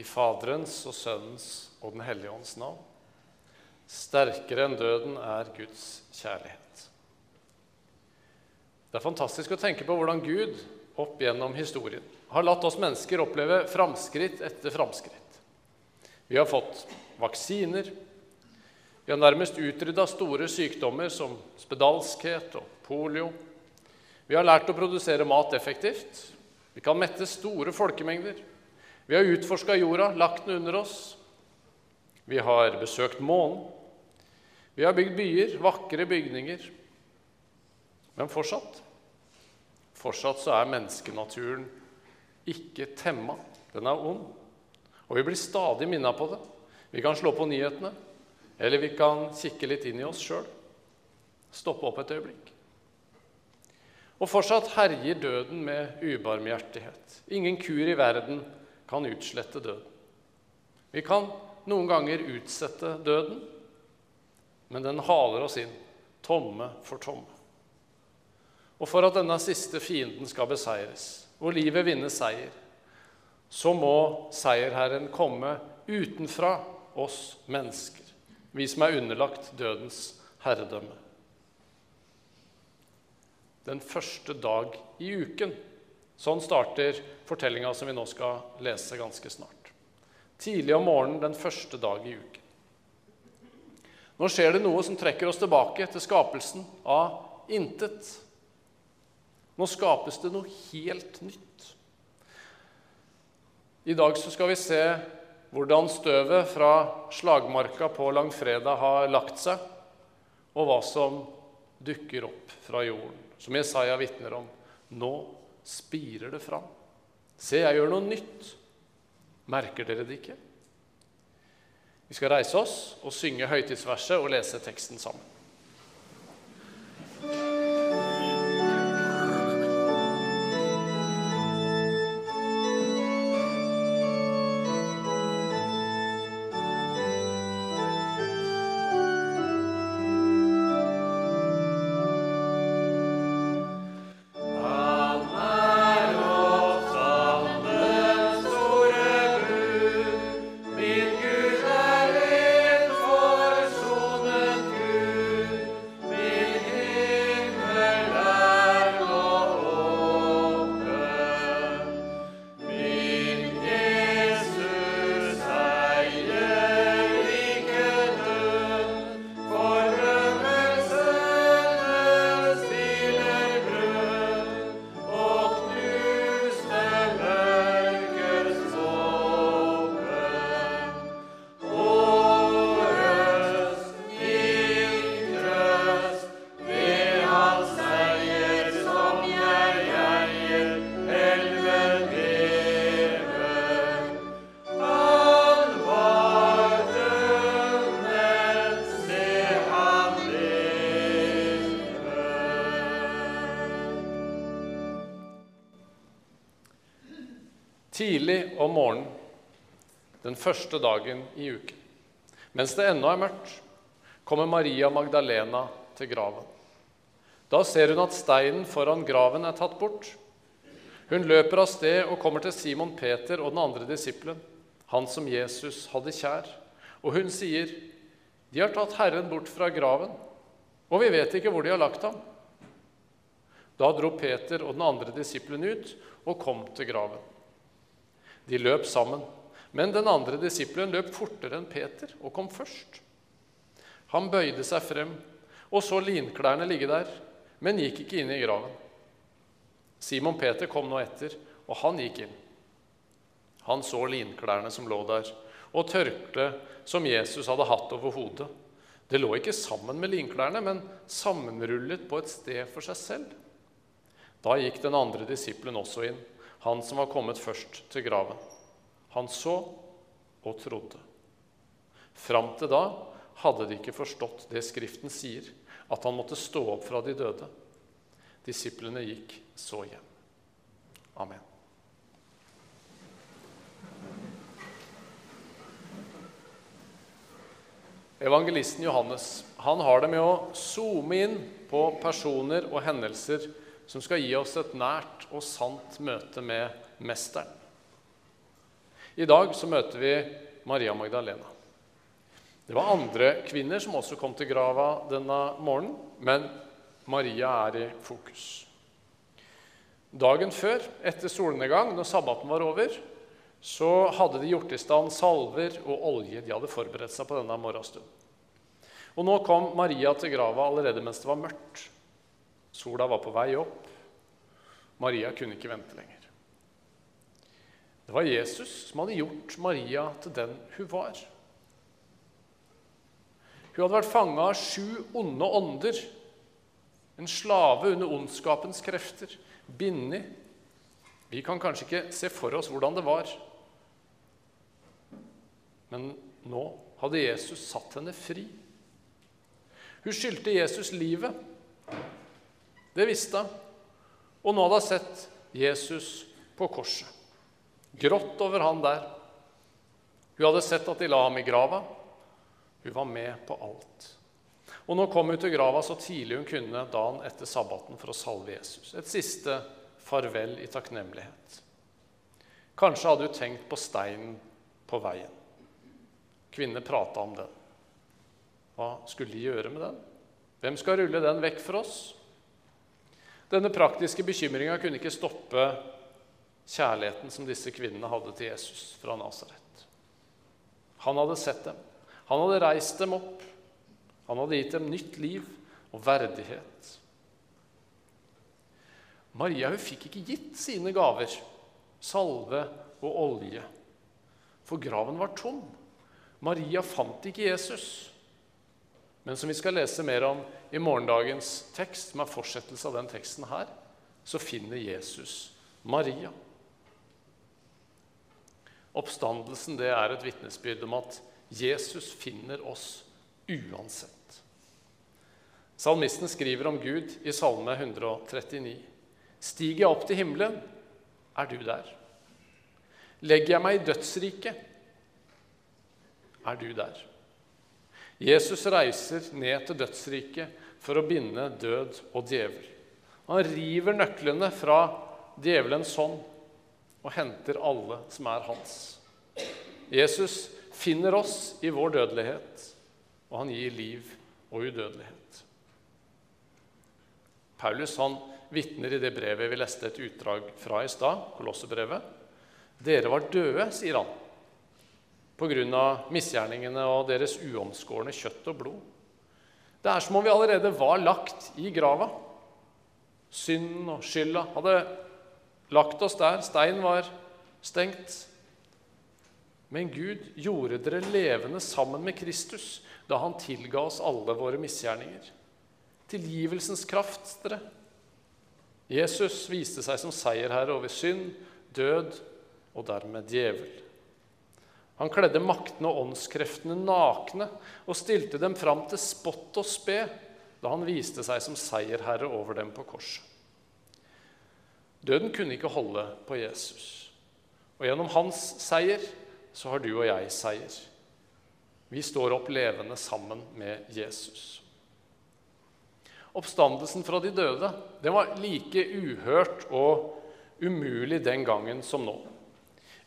I Faderens og Sønnens og Den hellige ånds navn. Sterkere enn døden er Guds kjærlighet. Det er fantastisk å tenke på hvordan Gud opp gjennom historien har latt oss mennesker oppleve framskritt etter framskritt. Vi har fått vaksiner. Vi har nærmest utrydda store sykdommer som spedalskhet og polio. Vi har lært å produsere mat effektivt. Vi kan mette store folkemengder. Vi har utforska jorda, lagt den under oss. Vi har besøkt månen. Vi har bygd byer, vakre bygninger. Men fortsatt fortsatt så er menneskenaturen ikke temma. Den er ond. Og vi blir stadig minna på det. Vi kan slå på nyhetene, eller vi kan kikke litt inn i oss sjøl. Stoppe opp et øyeblikk. Og fortsatt herjer døden med ubarmhjertighet. Ingen kur i verden kan utslette døden. Vi kan noen ganger utsette døden, men den haler oss inn, tomme for tomme. Og for at denne siste fienden skal beseires, og livet vinne seier, så må seierherren komme utenfra oss mennesker, vi som er underlagt dødens herredømme. Den første dag i uken. Sånn starter fortellinga som vi nå skal lese ganske snart. Tidlig om morgenen den første dag i uken. Nå skjer det noe som trekker oss tilbake til skapelsen av intet. Nå skapes det noe helt nytt. I dag skal vi se hvordan støvet fra slagmarka på langfredag har lagt seg, og hva som dukker opp fra jorden, som Jesaja vitner om. Nå spirer det fram. Se, jeg gjør noe nytt. Merker dere det ikke? Vi skal reise oss og synge høytidsverset og lese teksten sammen. Tidlig om morgenen den første dagen i uken, mens det ennå er mørkt, kommer Maria Magdalena til graven. Da ser hun at steinen foran graven er tatt bort. Hun løper av sted og kommer til Simon Peter og den andre disippelen, han som Jesus hadde kjær. Og hun sier, 'De har tatt Herren bort fra graven, og vi vet ikke hvor de har lagt ham.' Da dro Peter og den andre disippelen ut og kom til graven. De løp sammen, men den andre disippelen løp fortere enn Peter og kom først. Han bøyde seg frem og så linklærne ligge der, men gikk ikke inn i graven. Simon Peter kom nå etter, og han gikk inn. Han så linklærne som lå der, og tørkleet som Jesus hadde hatt over hodet. Det lå ikke sammen med linklærne, men sammenrullet på et sted for seg selv. Da gikk den andre disippelen også inn, han som var kommet først til graven. Han så og trodde. Fram til da hadde de ikke forstått det Skriften sier, at han måtte stå opp fra de døde. Disiplene gikk så hjem. Amen. Evangelisten Johannes han har det med å zoome inn på personer og hendelser som skal gi oss et nært og sant møte med Mesteren. I dag så møter vi Maria Magdalena. Det var andre kvinner som også kom til grava denne morgenen, men Maria er i fokus. Dagen før, etter solnedgang, når sabbaten var over, så hadde de gjort i stand salver og olje. De hadde forberedt seg på denne morgenstunden. Og nå kom Maria til grava allerede mens det var mørkt. Sola var på vei opp. Maria kunne ikke vente lenger. Det var Jesus som hadde gjort Maria til den hun var. Hun hadde vært fanga av sju onde ånder, en slave under ondskapens krefter, bindet. Vi kan kanskje ikke se for oss hvordan det var, men nå hadde Jesus satt henne fri. Hun skyldte Jesus livet. Det visste hun. Og nå hadde hun sett Jesus på korset. Grått over han der. Hun hadde sett at de la ham i grava. Hun var med på alt. Og nå kom hun til grava så tidlig hun kunne dagen etter sabbaten for å salve Jesus. Et siste farvel i takknemlighet. Kanskje hadde hun tenkt på steinen på veien. Kvinner prata om den. Hva skulle de gjøre med den? Hvem skal rulle den vekk for oss? Denne praktiske bekymringa kunne ikke stoppe kjærligheten som disse kvinnene hadde til Jesus fra Nasaret. Han hadde sett dem. Han hadde reist dem opp. Han hadde gitt dem nytt liv og verdighet. Maria hun fikk ikke gitt sine gaver, salve og olje, for graven var tom. Maria fant ikke Jesus men som vi skal lese mer om i morgendagens tekst, er fortsettelse av den teksten her, så finner Jesus Maria. Oppstandelsen det er et vitnesbyrd om at Jesus finner oss uansett. Salmisten skriver om Gud i Salme 139. Stiger jeg opp til himmelen, er du der. Legger jeg meg i dødsriket, er du der. Jesus reiser ned til dødsriket for å binde død og djevel. Han river nøklene fra djevelens hånd og henter alle som er hans. Jesus finner oss i vår dødelighet, og han gir liv og udødelighet. Paulus han vitner i det brevet vi leste et utdrag fra i stad, Kolossebrevet. Dere var døde, sier han, pga. misgjerningene og deres uomskårne kjøtt og blod. Det er som om vi allerede var lagt i grava. Synden og skylda hadde lagt oss der. Steinen var stengt. Men Gud gjorde dere levende sammen med Kristus da han tilga oss alle våre misgjerninger. Tilgivelsens kraft, dere. Jesus viste seg som seierherre over synd, død og dermed djevel. Han kledde maktene og åndskreftene nakne og stilte dem fram til spott og spe da han viste seg som seierherre over dem på korset. Døden kunne ikke holde på Jesus. Og gjennom hans seier så har du og jeg seier. Vi står opp levende sammen med Jesus. Oppstandelsen fra de døde det var like uhørt og umulig den gangen som nå.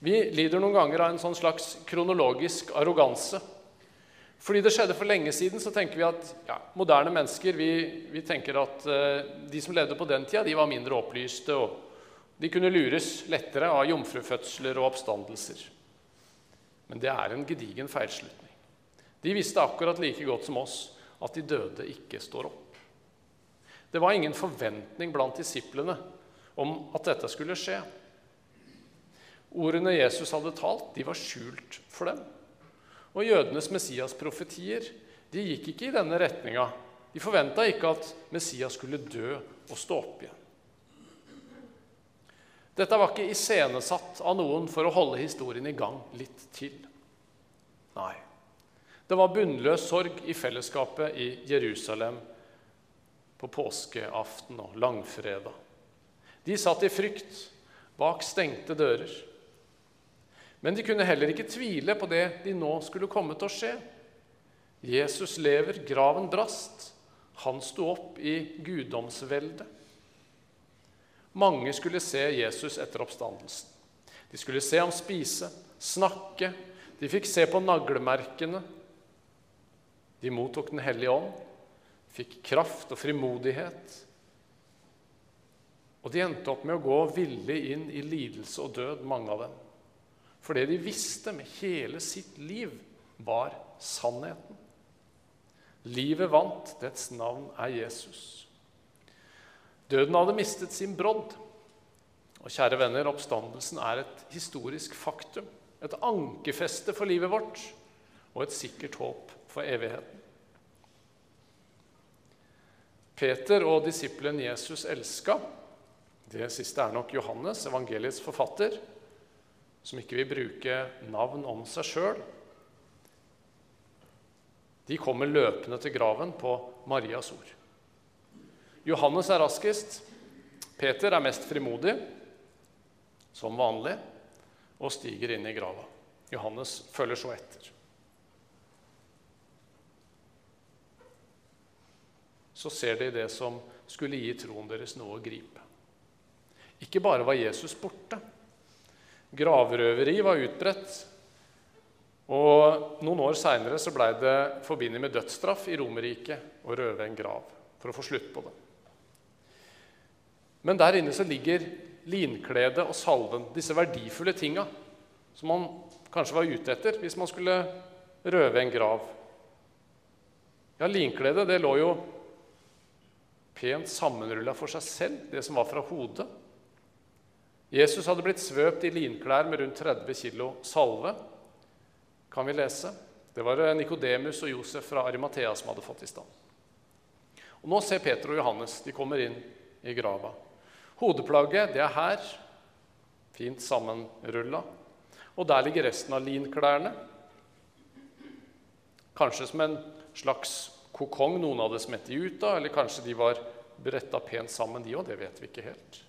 Vi lider noen ganger av en sånn slags kronologisk arroganse. Fordi det skjedde for lenge siden, så tenker vi at ja, moderne mennesker vi, vi tenker at uh, de som levde på den tida, de var mindre opplyste, og de kunne lures lettere av jomfrufødsler og oppstandelser. Men det er en gedigen feilslutning. De visste akkurat like godt som oss at de døde ikke står opp. Det var ingen forventning blant disiplene om at dette skulle skje. Ordene Jesus hadde talt, de var skjult for dem. Og jødenes Messias-profetier de gikk ikke i denne retninga. De forventa ikke at Messias skulle dø og stå opp igjen. Dette var ikke iscenesatt av noen for å holde historien i gang litt til. Nei. Det var bunnløs sorg i fellesskapet i Jerusalem på påskeaften og langfredag. De satt i frykt bak stengte dører. Men de kunne heller ikke tvile på det de nå skulle komme til å skje. Jesus lever, graven brast. Han sto opp i guddomsveldet. Mange skulle se Jesus etter oppstandelsen. De skulle se ham spise, snakke. De fikk se på naglemerkene. De mottok Den hellige ånd, fikk kraft og frimodighet. Og de endte opp med å gå villig inn i lidelse og død, mange av dem. For det de visste med hele sitt liv, var sannheten. Livet vant, dets navn er Jesus. Døden hadde mistet sin brodd. Og kjære venner, oppstandelsen er et historisk faktum. Et ankerfeste for livet vårt og et sikkert håp for evigheten. Peter og disippelen Jesus elska det siste er nok Johannes, evangeliets forfatter, som ikke vil bruke navn om seg sjøl. De kommer løpende til graven på Marias ord. Johannes er raskest. Peter er mest frimodig, som vanlig, og stiger inn i grava. Johannes følger så etter. Så ser de det som skulle gi troen deres noe å gripe. Ikke bare var Jesus borte. Gravrøveri var utbredt. Og Noen år seinere ble det forbundet med dødsstraff i Romerriket å røve en grav for å få slutt på det. Men der inne så ligger linkledet og salven, disse verdifulle tinga som man kanskje var ute etter hvis man skulle røve en grav. Ja, linkledet det lå jo pent sammenrulla for seg selv, det som var fra hodet. Jesus hadde blitt svøpt i linklær med rundt 30 kg salve, kan vi lese. Det var Nikodemus og Josef fra Arimathea som hadde fått i stand. Og Nå ser Peter og Johannes. De kommer inn i grava. Hodeplagget det er her, fint sammenrulla. Og der ligger resten av linklærne. Kanskje som en slags kokong noen hadde smett de ut av, eller kanskje de var bretta pent sammen, de òg. Det vet vi ikke helt.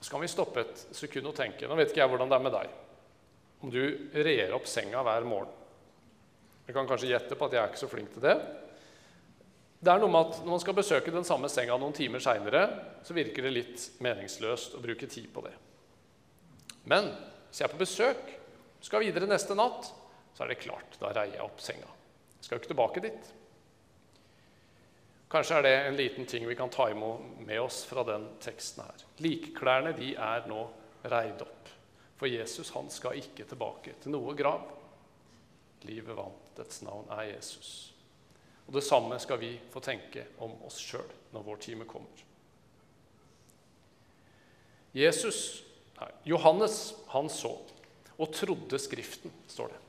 Så kan vi stoppe et sekund og tenke Nå vet ikke jeg hvordan det er med deg. Om du rer opp senga hver morgen. Jeg kan kanskje gjette på at jeg er ikke så flink til det. Det er noe med at Når man skal besøke den samme senga noen timer seinere, så virker det litt meningsløst å bruke tid på det. Men hvis jeg er på besøk, skal videre neste natt, så er det klart. Da reier jeg opp senga. Jeg skal jo ikke tilbake dit. Kanskje er det en liten ting vi kan ta imot med oss fra den teksten her. Likklærne de er nå reid opp. For Jesus han skal ikke tilbake til noe grav. Livet vant, dets navn er Jesus. Og Det samme skal vi få tenke om oss sjøl når vår time kommer. Jesus, nei, Johannes han så og trodde Skriften, står det.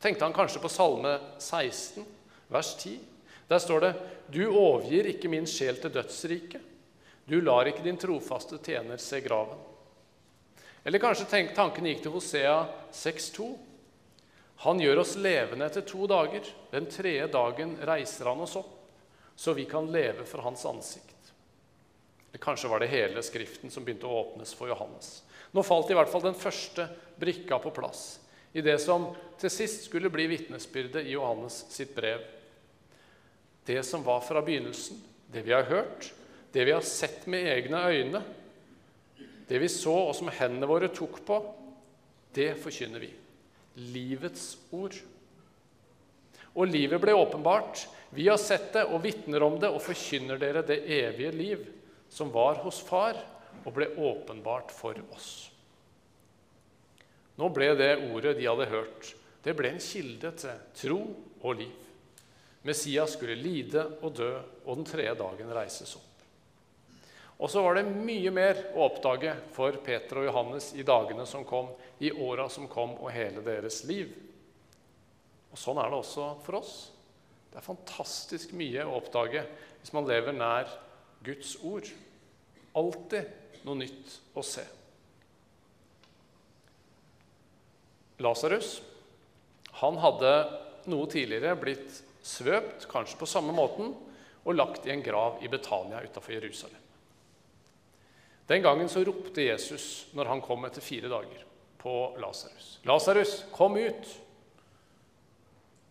Tenkte han kanskje på Salme 16, vers 10? Der står det Du overgir ikke min sjel til dødsriket. Du lar ikke din trofaste tjener se graven. Eller kanskje tenk, tanken gikk til Hosea 6,2. Han gjør oss levende etter to dager. Den tredje dagen reiser han oss opp, så vi kan leve for hans ansikt. Eller kanskje var det hele Skriften som begynte å åpnes for Johannes. Nå falt i hvert fall den første brikka på plass i det som til sist skulle bli vitnesbyrdet i Johannes sitt brev det som var fra begynnelsen, det vi har hørt, det vi har sett med egne øyne, det vi så og som hendene våre tok på, det forkynner vi. Livets ord. Og livet ble åpenbart. Vi har sett det og vitner om det og forkynner dere det evige liv som var hos Far og ble åpenbart for oss. Nå ble det ordet de hadde hørt, det ble en kilde til tro og liv. Messias skulle lide og dø og den tredje dagen reises opp. Og så var det mye mer å oppdage for Peter og Johannes i dagene som kom, i åra som kom, og hele deres liv. Og Sånn er det også for oss. Det er fantastisk mye å oppdage hvis man lever nær Guds ord. Alltid noe nytt å se. Lasarus hadde noe tidligere blitt svøpt, kanskje på samme måten, og lagt i en grav i Betania utafor Jerusalem. Den gangen så ropte Jesus når han kom etter fire dager, på Lasarus. 'Lasarus, kom ut!'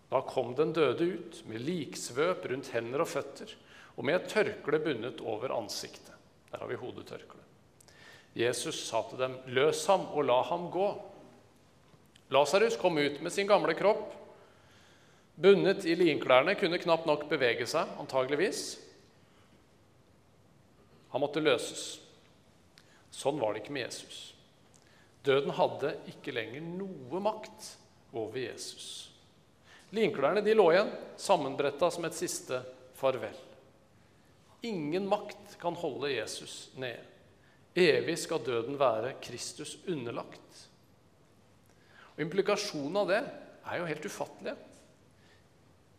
Da kom den døde ut med liksvøp rundt hender og føtter og med et tørkle bundet over ansiktet. Der har vi hodetørkle. Jesus sa til dem, 'Løs ham og la ham gå'. Lasarus kom ut med sin gamle kropp. Bundet i linklærne, kunne knapt nok bevege seg, antageligvis. Han måtte løses. Sånn var det ikke med Jesus. Døden hadde ikke lenger noe makt over Jesus. Linklærne de lå igjen, sammenbretta som et siste farvel. Ingen makt kan holde Jesus nede. Evig skal døden være Kristus underlagt. Og Implikasjonen av det er jo helt ufattelige.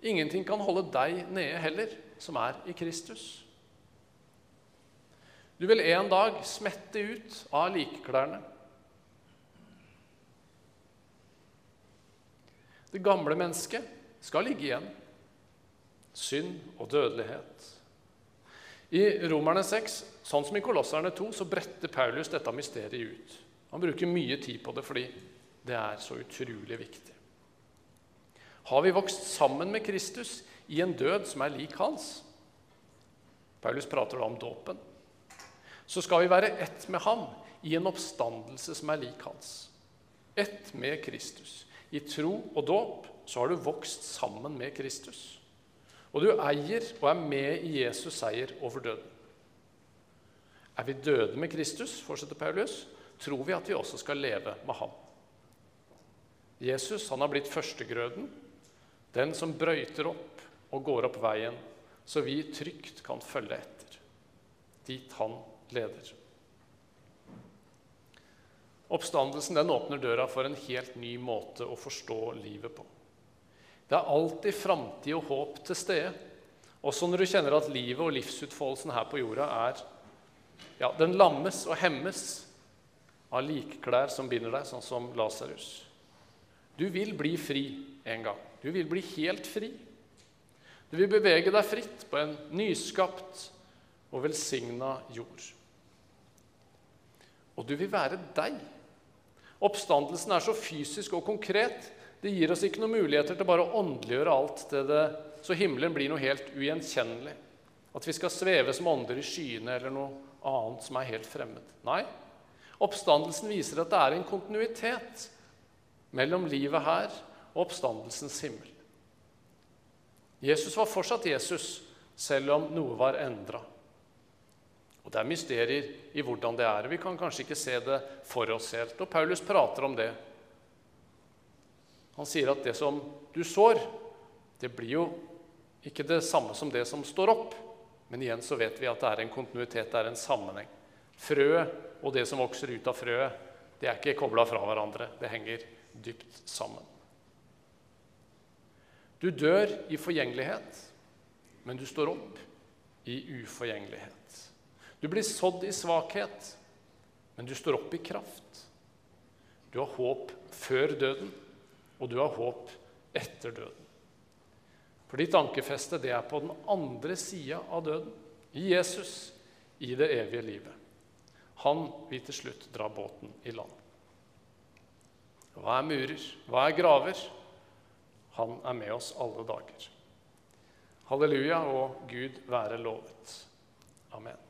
Ingenting kan holde deg nede heller, som er i Kristus. Du vil en dag smette ut av likeklærne. Det gamle mennesket skal ligge igjen. Synd og dødelighet. I Romerne 6, sånn som i Kolosserne 2, så bretter Paulus dette mysteriet ut. Han bruker mye tid på det fordi det er så utrolig viktig. Har vi vokst sammen med Kristus i en død som er lik hans? Paulus prater da om dåpen. Så skal vi være ett med ham i en oppstandelse som er lik hans. Ett med Kristus. I tro og dåp så har du vokst sammen med Kristus. Og du eier og er med i Jesus' seier over døden. Er vi døde med Kristus, fortsetter Paulus, tror vi at vi også skal leve med ham. Jesus han har blitt førstegrøden, den som brøyter opp og går opp veien, så vi trygt kan følge etter, dit han leder. Oppstandelsen den åpner døra for en helt ny måte å forstå livet på. Det er alltid framtid og håp til stede. Også når du kjenner at livet og livsutfoldelsen her på jorda er ja, Den lammes og hemmes av likklær som binder deg, sånn som Lasarus. Du vil bli fri en gang. Du vil bli helt fri. Du vil bevege deg fritt på en nyskapt og velsigna jord. Og du vil være deg. Oppstandelsen er så fysisk og konkret det gir oss ikke noen muligheter til bare å åndeliggjøre alt til det, så himmelen blir noe helt ugjenkjennelig. At vi skal sveve som ånder i skyene eller noe annet som er helt fremmed. Nei, oppstandelsen viser at det er en kontinuitet mellom livet her og oppstandelsens himmel. Jesus var fortsatt Jesus, selv om noe var endra. Og Det er mysterier i hvordan det er. Vi kan kanskje ikke se det for oss helt. Og Paulus prater om det han sier at det som du sår, det blir jo ikke det samme som det som står opp. Men igjen så vet vi at det er en kontinuitet, det er en sammenheng. Frøet og det som vokser ut av frøet, det er ikke kobla fra hverandre. Det henger dypt sammen. Du dør i forgjengelighet, men du står opp i uforgjengelighet. Du blir sådd i svakhet, men du står opp i kraft. Du har håp før døden og du har håp etter døden. For ditt ankerfeste det er på den andre sida av døden, i Jesus, i det evige livet. Han vil til slutt dra båten i land. Hva er murer? Hva er graver? Han er med oss alle dager. Halleluja og Gud være lovet. Amen.